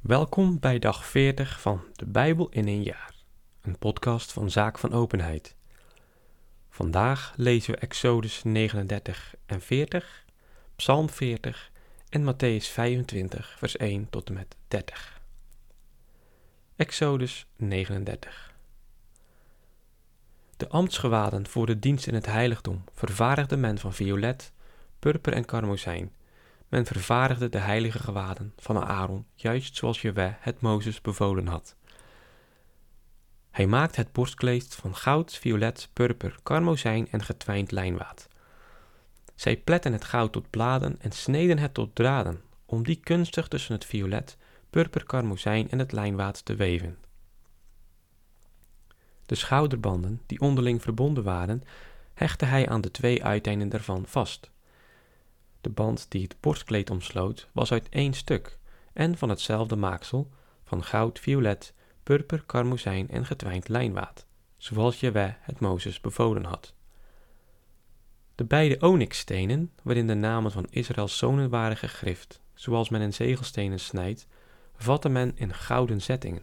Welkom bij dag 40 van De Bijbel in een jaar, een podcast van Zaak van Openheid. Vandaag lezen we Exodus 39 en 40, Psalm 40 en Matthäus 25, vers 1 tot en met 30. Exodus 39 De ambtsgewaden voor de dienst in het heiligdom vervaardigde men van violet, purper en karmozijn men vervaardigde de heilige gewaden van Aaron, juist zoals Jewe het Mozes bevolen had. Hij maakte het borstkleed van goud, violet, purper, karmozijn en getwijnd lijnwaad. Zij pletten het goud tot bladen en sneden het tot draden, om die kunstig tussen het violet, purper, karmozijn en het lijnwaad te weven. De schouderbanden, die onderling verbonden waren, hechtte hij aan de twee uiteinden daarvan vast. De band die het borstkleed omsloot was uit één stuk en van hetzelfde maaksel, van goud, violet, purper, karmozijn en getwijnd lijnwaad, zoals Jewe het Mozes bevolen had. De beide onyxstenen, waarin de namen van Israëls zonen waren gegrift, zoals men in zegelstenen snijdt, vatte men in gouden zettingen.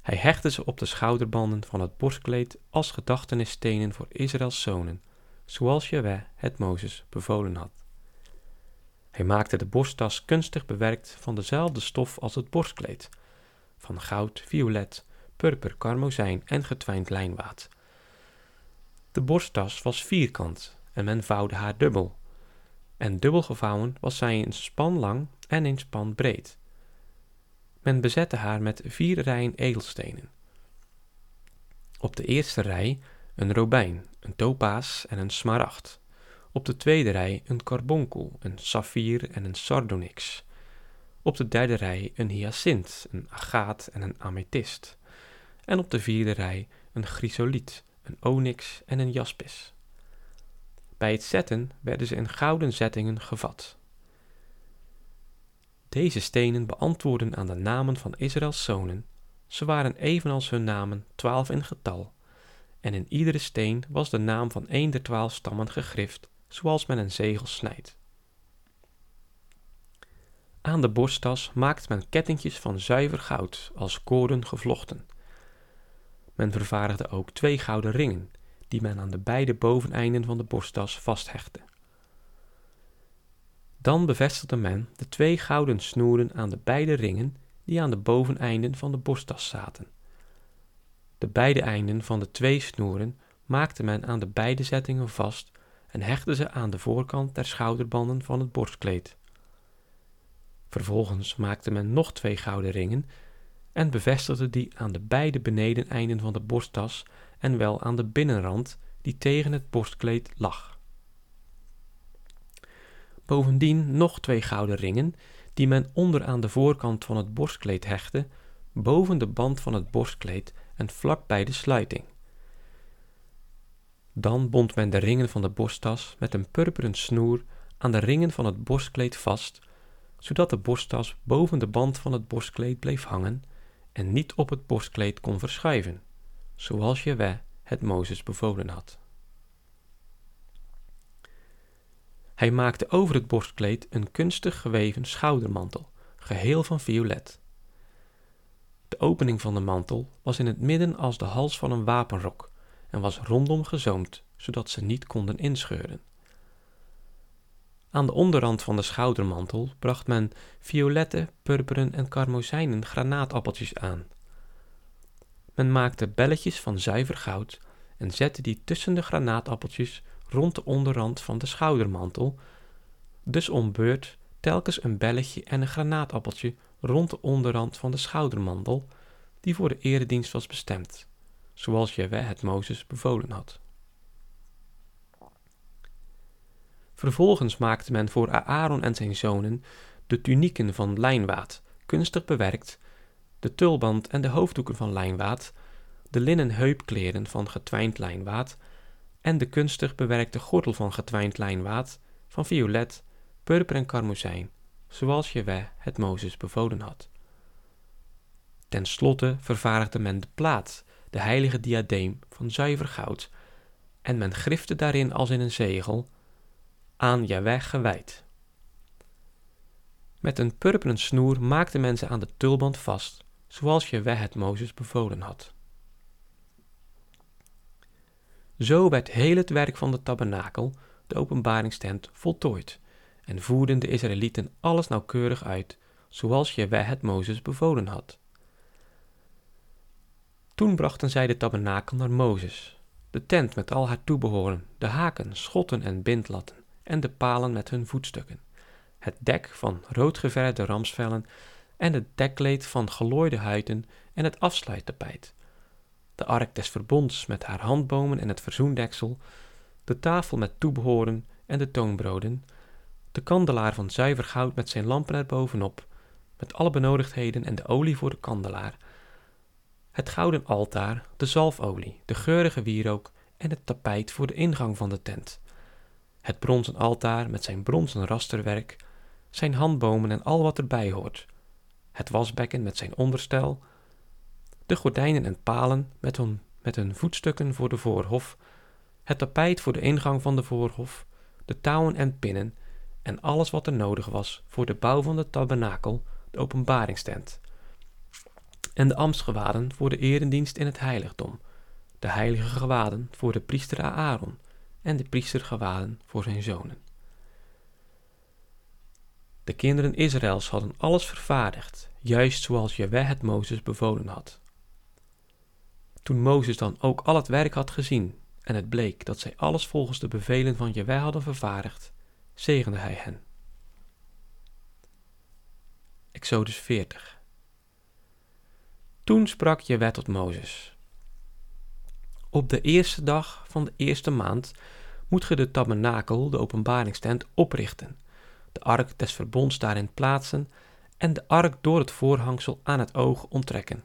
Hij hechtte ze op de schouderbanden van het borstkleed als gedachtenisstenen voor Israëls zonen, zoals Jewe het Mozes bevolen had. Hij maakte de borsttas kunstig bewerkt van dezelfde stof als het borstkleed, van goud, violet, purper, karmozijn en getwijnd lijnwaad. De borsttas was vierkant en men vouwde haar dubbel. En dubbel gevouwen was zij een span lang en een span breed. Men bezette haar met vier rijen edelstenen. Op de eerste rij een robijn, een topaas en een smaragd. Op de tweede rij een carbonkel, een saffier en een sardonyx. Op de derde rij een hyacint, een agaat en een amethyst. En op de vierde rij een chrysoliet, een onyx en een jaspis. Bij het zetten werden ze in gouden zettingen gevat. Deze stenen beantwoorden aan de namen van Israëls zonen. Ze waren evenals hun namen twaalf in getal, en in iedere steen was de naam van een der twaalf stammen gegrift zoals men een zegel snijdt. Aan de borsttas maakt men kettingjes van zuiver goud, als koorden gevlochten. Men vervaardigde ook twee gouden ringen, die men aan de beide boveneinden van de borsttas vasthechtte. Dan bevestigde men de twee gouden snoeren aan de beide ringen die aan de boveneinden van de borsttas zaten. De beide einden van de twee snoeren maakte men aan de beide zettingen vast en hechtte ze aan de voorkant der schouderbanden van het borstkleed. Vervolgens maakte men nog twee gouden ringen en bevestigde die aan de beide benedeneinden van de borsttas en wel aan de binnenrand die tegen het borstkleed lag. Bovendien nog twee gouden ringen die men onder aan de voorkant van het borstkleed hechtte, boven de band van het borstkleed en vlak bij de sluiting. Dan bond men de ringen van de borsttas met een purperen snoer aan de ringen van het borstkleed vast, zodat de borsttas boven de band van het borstkleed bleef hangen en niet op het borstkleed kon verschuiven, zoals Jewe het Mozes bevolen had. Hij maakte over het borstkleed een kunstig geweven schoudermantel, geheel van violet. De opening van de mantel was in het midden als de hals van een wapenrok en was rondom gezoomd, zodat ze niet konden inscheuren. Aan de onderrand van de schoudermantel bracht men violette, purperen en karmozijnen granaatappeltjes aan. Men maakte belletjes van zuiver goud en zette die tussen de granaatappeltjes rond de onderrand van de schoudermantel, dus om beurt telkens een belletje en een granaatappeltje rond de onderrand van de schoudermantel, die voor de eredienst was bestemd zoals Jewe het Mozes bevolen had. Vervolgens maakte men voor Aaron en zijn zonen de tunieken van lijnwaad, kunstig bewerkt, de tulband en de hoofddoeken van lijnwaad, de linnen heupkleren van getwijnd lijnwaad en de kunstig bewerkte gordel van getwijnd lijnwaad van violet, purper en karmozijn, zoals Jewe het Mozes bevolen had. Ten slotte vervaardigde men de plaat de heilige diadeem van zuiver goud, en men grifte daarin als in een zegel, aan Jaweh gewijd. Met een purperen snoer maakten men ze aan de tulband vast, zoals Jewe het Mozes bevolen had. Zo werd heel het werk van de tabernakel, de openbaringstent, voltooid en voerden de Israëlieten alles nauwkeurig uit, zoals Jewe het Mozes bevolen had. Toen brachten zij de tabernakel naar Mozes, de tent met al haar toebehoren, de haken, schotten en bindlatten en de palen met hun voetstukken, het dek van roodgeverde ramsvellen en het dekkleed van gelooide huiden en het afsluittapijt, de ark des verbonds met haar handbomen en het verzoendeksel, de tafel met toebehoren en de toonbroden, de kandelaar van zuiver goud met zijn lampen erbovenop, met alle benodigdheden en de olie voor de kandelaar, het gouden altaar, de zalfolie, de geurige wierook en het tapijt voor de ingang van de tent, het bronzen altaar met zijn bronzen rasterwerk, zijn handbomen en al wat erbij hoort, het wasbekken met zijn onderstel, de gordijnen en palen met hun, met hun voetstukken voor de voorhof, het tapijt voor de ingang van de voorhof, de touwen en pinnen en alles wat er nodig was voor de bouw van de tabernakel, de openbaringstent. En de ambtsgewaden voor de erendienst in het heiligdom, de heilige gewaden voor de priester Aaron en de priestergewaden voor zijn zonen. De kinderen Israëls hadden alles vervaardigd, juist zoals Jewe het Mozes bevolen had. Toen Mozes dan ook al het werk had gezien en het bleek dat zij alles volgens de bevelen van Jewe hadden vervaardigd, zegende hij hen. Exodus 40 Toen sprak Jewe tot Mozes. Op de eerste dag van de eerste maand moet ge de tabernakel, de openbaringstent, oprichten, de ark des verbonds daarin plaatsen en de ark door het voorhangsel aan het oog onttrekken.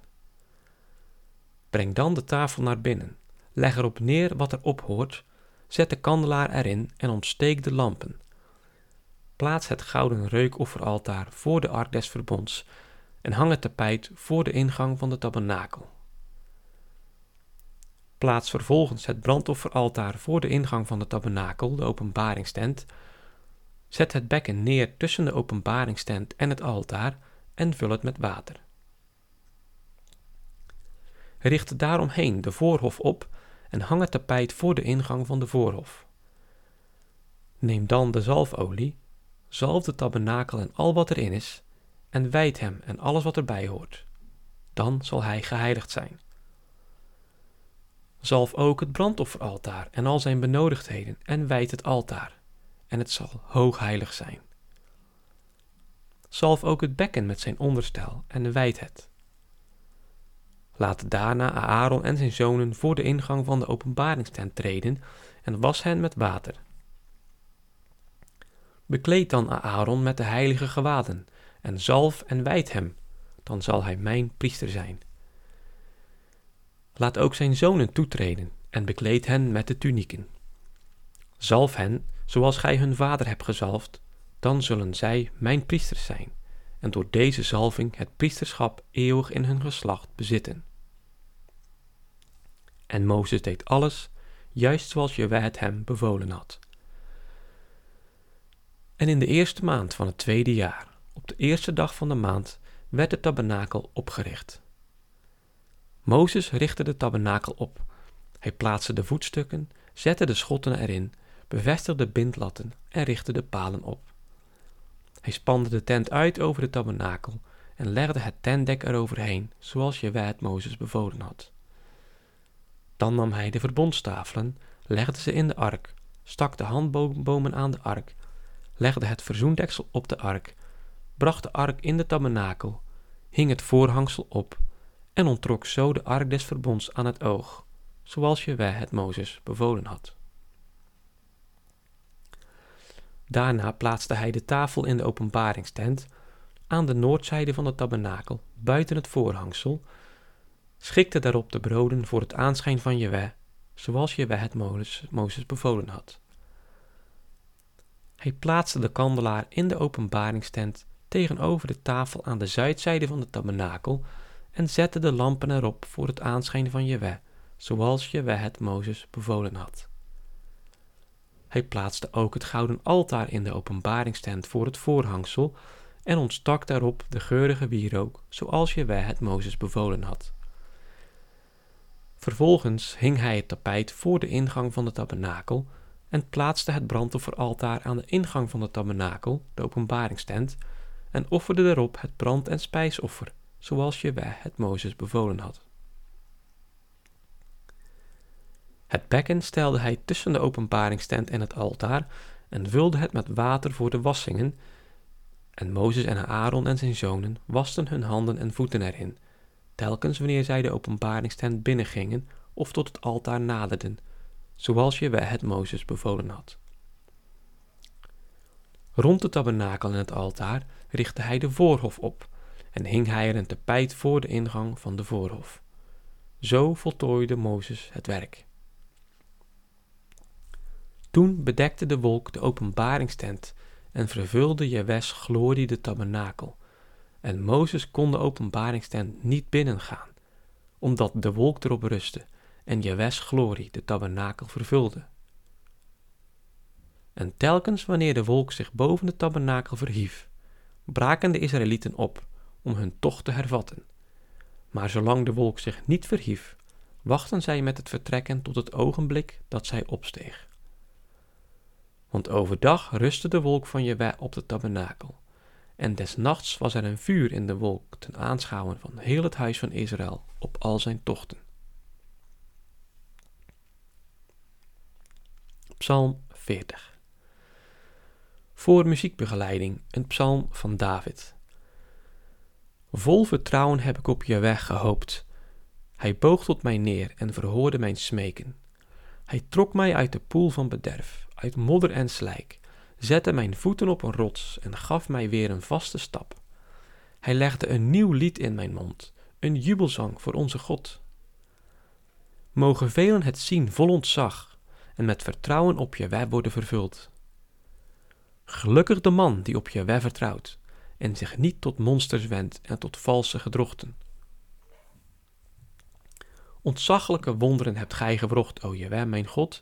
Breng dan de tafel naar binnen, leg erop neer wat er op hoort, zet de kandelaar erin en ontsteek de lampen. Plaats het gouden reukofferaltaar voor de ark des verbonds en hang het tapijt voor de ingang van de tabernakel. Plaats vervolgens het brandofferaltaar voor de ingang van de tabernakel, de openbaringstent. Zet het bekken neer tussen de openbaringstent en het altaar en vul het met water. Richt daaromheen de voorhof op en hang het tapijt voor de ingang van de voorhof. Neem dan de zalfolie, zalf de tabernakel en al wat erin is, en wijd hem en alles wat erbij hoort. Dan zal hij geheiligd zijn. Zalf ook het brandofferaltaar en al zijn benodigdheden en wijd het altaar, en het zal hoogheilig zijn. Zalf ook het bekken met zijn onderstel en wijd het. Laat daarna Aaron en zijn zonen voor de ingang van de openbaringstent treden en was hen met water. Bekleed dan Aaron met de heilige gewaden en zalf en wijd hem, dan zal hij mijn priester zijn. Laat ook zijn zonen toetreden en bekleed hen met de tunieken. Zalf hen, zoals gij hun vader hebt gezalfd, dan zullen zij mijn priesters zijn, en door deze zalving het priesterschap eeuwig in hun geslacht bezitten. En Mozes deed alles, juist zoals Jewe het hem bevolen had. En in de eerste maand van het tweede jaar, op de eerste dag van de maand, werd de tabernakel opgericht. Mozes richtte de tabernakel op. Hij plaatste de voetstukken, zette de schotten erin, bevestigde de bindlatten en richtte de palen op. Hij spande de tent uit over de tabernakel en legde het tentdek eroverheen, zoals Jewe het Mozes bevolen had. Dan nam hij de verbondstafelen, legde ze in de ark, stak de handbomen aan de ark, legde het verzoendeksel op de ark, bracht de ark in de tabernakel, hing het voorhangsel op en ontrok zo de ark des verbonds aan het oog, zoals Jewe het Mozes bevolen had. Daarna plaatste hij de tafel in de openbaringstent aan de noordzijde van de tabernakel, buiten het voorhangsel, schikte daarop de broden voor het aanschijn van Jewe, zoals Jewe het Mozes bevolen had. Hij plaatste de kandelaar in de openbaringstent tegenover de tafel aan de zuidzijde van de tabernakel en zette de lampen erop voor het aanschijn van Jewe, zoals Jewe het Mozes bevolen had. Hij plaatste ook het gouden altaar in de openbaringstent voor het voorhangsel en ontstak daarop de geurige wierook, zoals Jewe het Mozes bevolen had. Vervolgens hing hij het tapijt voor de ingang van de tabernakel en plaatste het brandofferaltaar aan de ingang van de tabernakel, de openbaringstent, en offerde erop het brand- en spijsoffer, zoals Jewe het Mozes bevolen had. Het bekken stelde hij tussen de openbaringstent en het altaar en vulde het met water voor de wassingen. En Mozes en Aaron en zijn zonen wasten hun handen en voeten erin, telkens wanneer zij de openbaringstent binnengingen of tot het altaar naderden, zoals Jewe het Mozes bevolen had. Rond de tabernakel en het altaar richtte hij de voorhof op en hing hij er een tapijt voor de ingang van de voorhof. Zo voltooide Mozes het werk. Toen bedekte de wolk de openbaringstent en vervulde Jewes glorie de tabernakel. En Mozes kon de openbaringstent niet binnengaan, omdat de wolk erop rustte en Jewes glorie de tabernakel vervulde. En telkens wanneer de wolk zich boven de tabernakel verhief, braken de Israëlieten op om hun tocht te hervatten. Maar zolang de wolk zich niet verhief, wachten zij met het vertrekken tot het ogenblik dat zij opsteeg. Want overdag rustte de wolk van Jewe op de tabernakel. En des nachts was er een vuur in de wolk ten aanschouwen van heel het huis van Israël op al zijn tochten. Psalm 40 Voor muziekbegeleiding een psalm van David. Vol vertrouwen heb ik op Jewe gehoopt. Hij boog tot mij neer en verhoorde mijn smeken. Hij trok mij uit de poel van bederf uit modder en slijk, zette mijn voeten op een rots en gaf mij weer een vaste stap. Hij legde een nieuw lied in mijn mond, een jubelzang voor onze God. Mogen velen het zien vol ontzag en met vertrouwen op je web worden vervuld. Gelukkig de man die op je web vertrouwt en zich niet tot monsters wendt en tot valse gedrochten. Ontzaglijke wonderen hebt gij gewrocht, o Jewe, mijn God,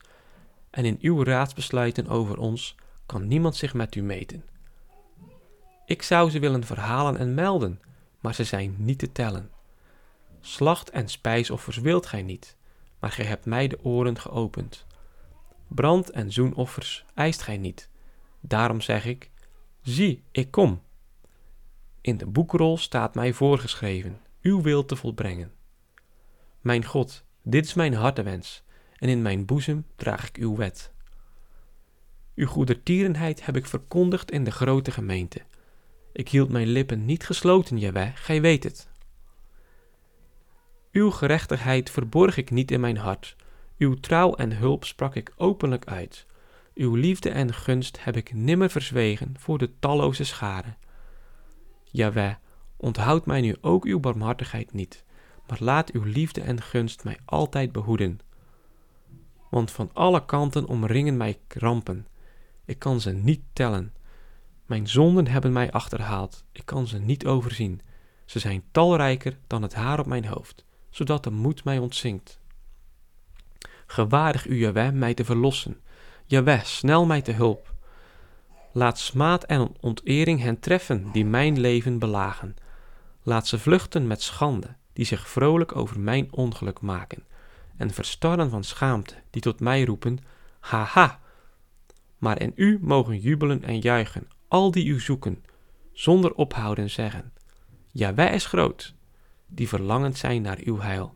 en in uw raadsbesluiten over ons kan niemand zich met u meten. Ik zou ze willen verhalen en melden, maar ze zijn niet te tellen. Slacht en spijsoffers wilt gij niet, maar gij hebt mij de oren geopend. Brand- en zoenoffers eist gij niet. Daarom zeg ik: Zie, ik kom. In de boekrol staat mij voorgeschreven uw wil te volbrengen. Mijn God, dit is mijn hartewens en in mijn boezem draag ik uw wet. Uw goedertierenheid heb ik verkondigd in de grote gemeente. Ik hield mijn lippen niet gesloten, Jaweh, gij weet het. Uw gerechtigheid verborg ik niet in mijn hart. Uw trouw en hulp sprak ik openlijk uit. Uw liefde en gunst heb ik nimmer verzwegen voor de talloze scharen. Jaweh, onthoud mij nu ook uw barmhartigheid niet, maar laat uw liefde en gunst mij altijd behoeden want van alle kanten omringen mij rampen. Ik kan ze niet tellen. Mijn zonden hebben mij achterhaald. Ik kan ze niet overzien. Ze zijn talrijker dan het haar op mijn hoofd, zodat de moed mij ontzinkt. Gewaardig u, Jaweh, mij te verlossen. Jaweh, snel mij te hulp. Laat smaad en ontering hen treffen die mijn leven belagen. Laat ze vluchten met schande, die zich vrolijk over mijn ongeluk maken en verstarren van schaamte, die tot mij roepen: Haha! Maar in u mogen jubelen en juichen, al die u zoeken, zonder ophouden zeggen: Ja, is groot, die verlangend zijn naar uw heil.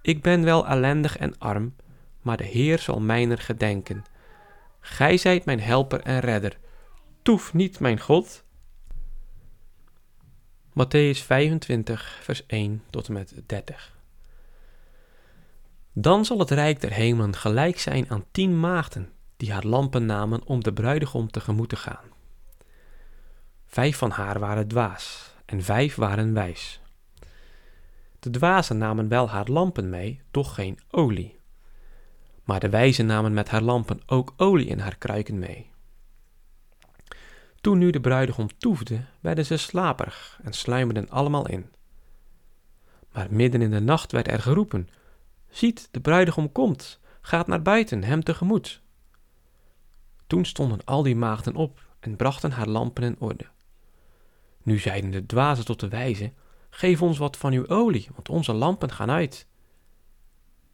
Ik ben wel ellendig en arm, maar de Heer zal mijner gedenken. Gij zijt mijn helper en redder. Toef niet, mijn God. Matthäus 25, vers 1 tot en met 30. Dan zal het rijk der hemelen gelijk zijn aan tien maagden die haar lampen namen om de bruidegom tegemoet te gaan. Vijf van haar waren dwaas en vijf waren wijs. De dwazen namen wel haar lampen mee, doch geen olie. Maar de wijzen namen met haar lampen ook olie in haar kruiken mee. Toen nu de bruidegom toefde, werden ze slaperig en sluimerden allemaal in. Maar midden in de nacht werd er geroepen: Ziet, de bruidegom komt, gaat naar buiten, hem tegemoet. Toen stonden al die maagden op en brachten haar lampen in orde. Nu zeiden de dwazen tot de wijze: Geef ons wat van uw olie, want onze lampen gaan uit.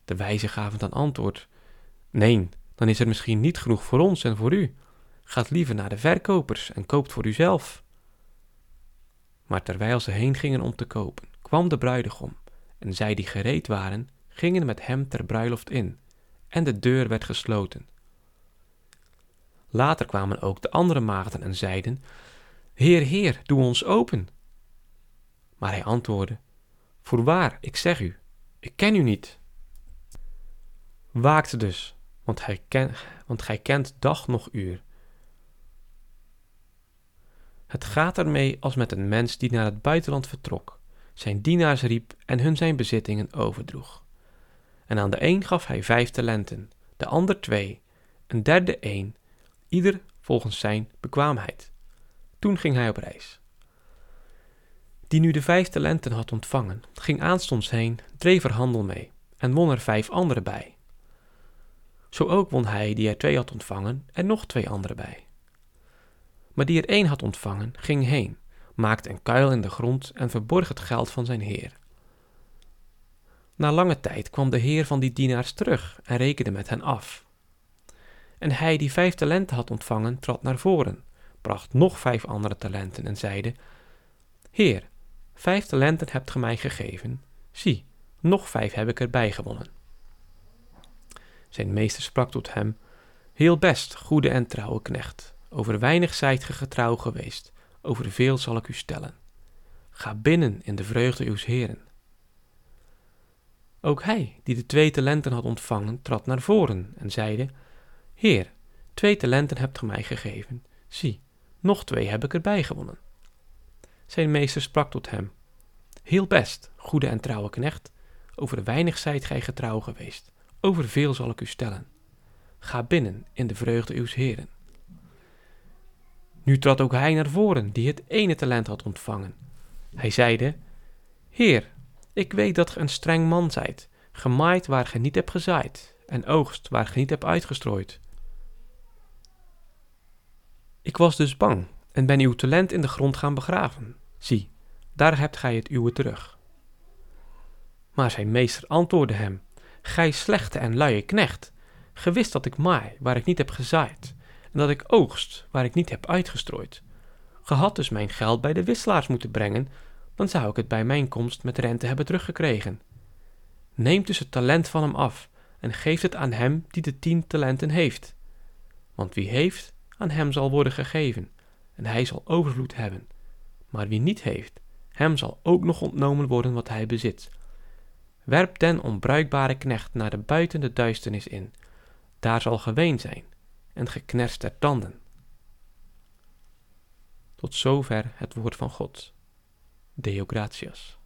De wijzen gaven dan antwoord: Nee, dan is er misschien niet genoeg voor ons en voor u. Gaat liever naar de verkopers en koopt voor uzelf. Maar terwijl ze heen gingen om te kopen, kwam de bruidegom, en zij die gereed waren, gingen met hem ter bruiloft in, en de deur werd gesloten. Later kwamen ook de andere maagden en zeiden: Heer, Heer, doe ons open. Maar hij antwoordde: Voorwaar, ik zeg u, ik ken u niet. Waakt dus, want, gij kent dag nog uur. Het gaat ermee als met een mens die naar het buitenland vertrok, zijn dienaars riep en hun zijn bezittingen overdroeg. En aan de een gaf hij vijf talenten, de ander twee, een derde één, ieder volgens zijn bekwaamheid. Toen ging hij op reis. Die nu de vijf talenten had ontvangen, ging aanstonds heen, dreef er handel mee en won er vijf andere bij. Zo ook won hij die er twee had ontvangen en nog twee andere bij. Maar die er één had ontvangen, ging heen, maakte een kuil in de grond en verborg het geld van zijn heer. Na lange tijd kwam de heer van die dienaars terug en rekende met hen af. En hij die vijf talenten had ontvangen, trad naar voren, bracht nog vijf andere talenten en zeide: Heer, vijf talenten hebt ge mij gegeven. Zie, nog vijf heb ik erbij gewonnen. Zijn meester sprak tot hem: Heel best, goede en trouwe knecht. Over weinig zijt ge getrouw geweest, over veel zal ik u stellen. Ga binnen in de vreugde uws heren. Ook hij, die de twee talenten had ontvangen, trad naar voren en zeide: Heer, twee talenten hebt ge mij gegeven. Zie, nog twee heb ik erbij gewonnen. Zijn meester sprak tot hem: Heel best, goede en trouwe knecht. Over weinig zijt gij getrouw geweest, over veel zal ik u stellen. Ga binnen in de vreugde uws heren. Nu trad ook hij naar voren, die het ene talent had ontvangen. Hij zeide: Heer, ik weet dat ge een streng man zijt, gemaaid waar ge niet hebt gezaaid, en oogst waar ge niet hebt uitgestrooid. Ik was dus bang en ben uw talent in de grond gaan begraven. Zie, daar hebt gij het uwe terug. Maar zijn meester antwoordde hem: Gij slechte en luie knecht, ge wist dat ik maai waar ik niet heb gezaaid, en dat ik oogst waar ik niet heb uitgestrooid. Ge had dus mijn geld bij de wisselaars moeten brengen, dan zou ik het bij mijn komst met rente hebben teruggekregen. Neemt dus het talent van hem af en geeft het aan hem die de tien talenten heeft. Want wie heeft, aan hem zal worden gegeven, en hij zal overvloed hebben. Maar wie niet heeft, hem zal ook nog ontnomen worden wat hij bezit. Werp den onbruikbare knecht naar de buiten de duisternis in. Daar zal geween zijn en geknerst der tanden. Tot zover het woord van God. Deo gratias.